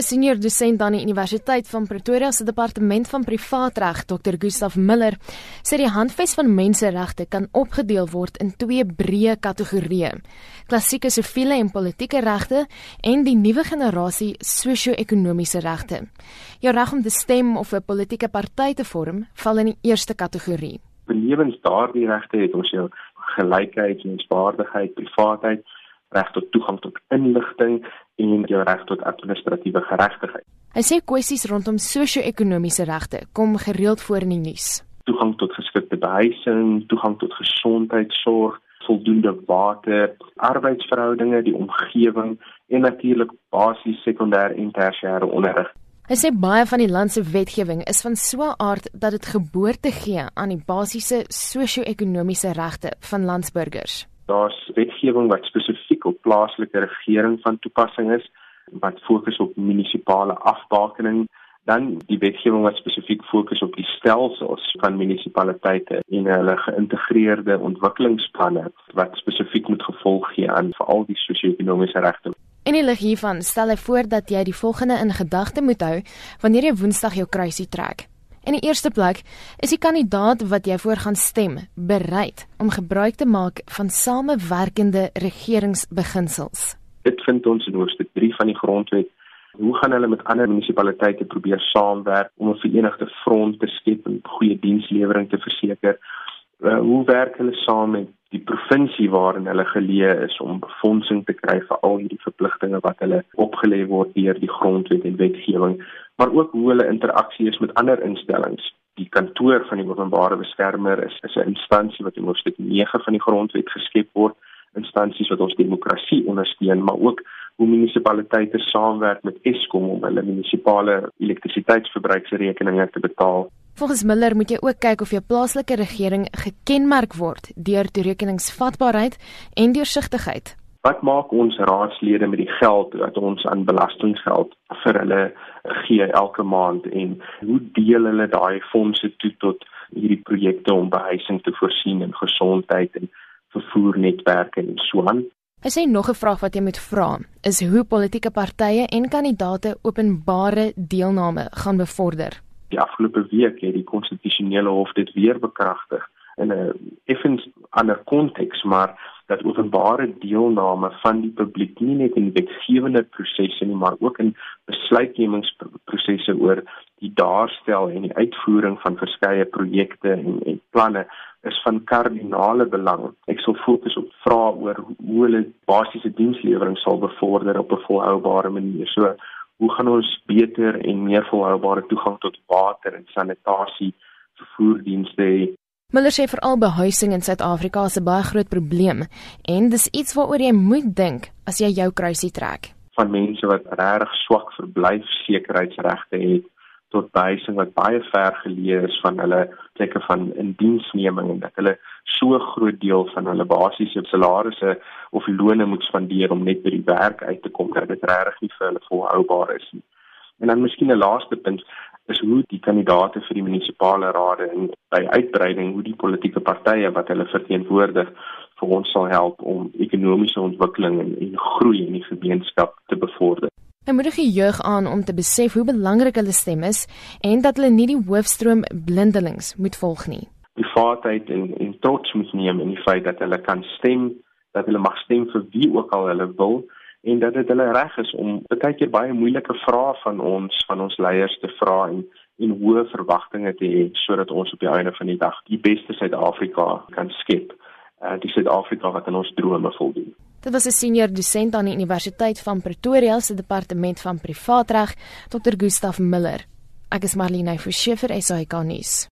'n Senior dosent aan die Universiteit van Pretoria se departement van privaatreg, Dr. Gustaf Miller, sê die handves van menseregte kan opgedeel word in twee breë kategorieë: klassieke siviele en politieke regte en die nuwe generasie sosio-ekonomiese regte. Jou reg om te stem of 'n politieke party te vorm, val in die eerste kategorie. Benewens daardie regte het ons jou gelykheid, menswaardigheid, privaatheid reg tot toegang tot inligting en jou reg tot administratiewe geregtigheid. Hy sê kwessies rondom sosio-ekonomiese regte kom gereeld voor in die nuus. Toegang tot geskikte behuising, toegang tot gesondheidsorg, voldoende water, arbeidsverhoudinge, die omgewing en natuurlik basiese sekondêre en tersiêre onderrig. Hy sê baie van die land se wetgewing is van so 'n aard dat dit geboorte gee aan die basiese sosio-ekonomiese regte van landsburgers daar's wetgewing wat spesifiek op plaaslike regering van toepassing is wat fokus op munisipale afbakening dan die wetgewing wat spesifiek fokus op die stelsels van munisipaliteite en hulle geïntegreerde ontwikkelingsplanne wat spesifiek moet gevolg gee aan veral die sosio-ekonomiese regte. En in lig hiervan stel hy voor dat jy die volgende in gedagte moet hou wanneer jy Woensdag jou kruisie trek. In die eerste plek is die kandidaat wat jy voor gaan stem bereid om gebruik te maak van samewerkende regeringsbeginsels. Dit vind ons in hoofstuk 3 van die grondwet. Hoe gaan hulle met ander munisipaliteite probeer saamwerk om 'n verenigde front te skep en goeie dienslewering te verseker? Uh, hoe werk hulle saam met die provinsie waarin hulle geleë is om befondsing te kry vir al hierdie verpligtinge wat hulle opgelê word deur die grondwet en wetgewing, maar ook hoe hulle interaksie is met ander instellings. Die kantoor van die openbare beskermer is is 'n instansie wat in hoofstuk 9 van die grondwet geskep word, instansies wat ons demokrasie ondersteun, maar ook hoe munisipaliteite saamwerk met Eskom om hulle munisipale elektrisiteitsverbruiksrekeninge te betaal. Volgens Miller moet jy ook kyk of jou plaaslike regering gekenmerk word deur toerekeningsvatbaarheid en deursigtigheid. Wat maak ons raadslede met die geld wat ons aan belastinggeld vir hulle gee elke maand en hoe deel hulle daai fondse toe tot hierdie projekte om behuising te voorsien en gesondheid en vervoernetwerke en so aan? Hy sê nog 'n vraag wat jy moet vra is hoe politieke partye en kandidate openbare deelname gaan bevorder die afgelope week het die konstitusionele hof dit weer bekragtig in 'n effens ander konteks maar dat openbare deelname van die publiek nie net in wetgewende prosesse nie maar ook in besluitnemingsprosesse oor die daarstel en die uitvoering van verskeie projekte en, en planne is van kardinale belang. Ek sal fokus op vrae oor hoe hulle basiese dienslewering sal bevorder op 'n volhoubare manier. So hoe gaan ons beter en meer volhoubare toegang tot water en sanitasie vervoerdienste hê? Miller sê veral behuising in Suid-Afrika is 'n baie groot probleem en dis iets waaroor jy moet dink as jy jou kruisie trek. Van mense wat regtig swak verblyfsekerheidsregte het tot behuising wat baie ver geleë is van hulle plekke van indiensneming en dat hulle so groot deel van hulle basiese salarisse of lone moet spandeer om net by die werk uit te kom dat dit regtig nie vir hulle volhoubaar is nie. En dan miskien 'n laaste punt is hoe die kandidaate vir die munisipale rade en by uitbreiding hoe die politieke partye wat hulle verteenwoordig vir ons sal help om ekonomiese ontwikkeling en, en groei in die gemeenskap te bevorder. Hy moedig die jeug aan om te besef hoe belangrik hulle stem is en dat hulle nie die hoofstroom blindelings moet volg nie. Die vaartheid en en trots moet neem in die feit dat hulle kan stem, dat hulle mag stem vir wie ook al hulle wil en dat dit hulle reg is om baie keer baie moeilike vrae van ons van ons leiers te vra en en hoë verwagtinge te hê sodat ons op die einde van die dag die beste Suid-Afrika kan skep. Uh, die Suid-Afrika wat aan ons drome voldoen. Dit was 'n senior dosent aan die Universiteit van Pretoria se departement van privaatreg, Dr. Gustaf Miller. Ek is Marlene Forsiefer, SAK nuus.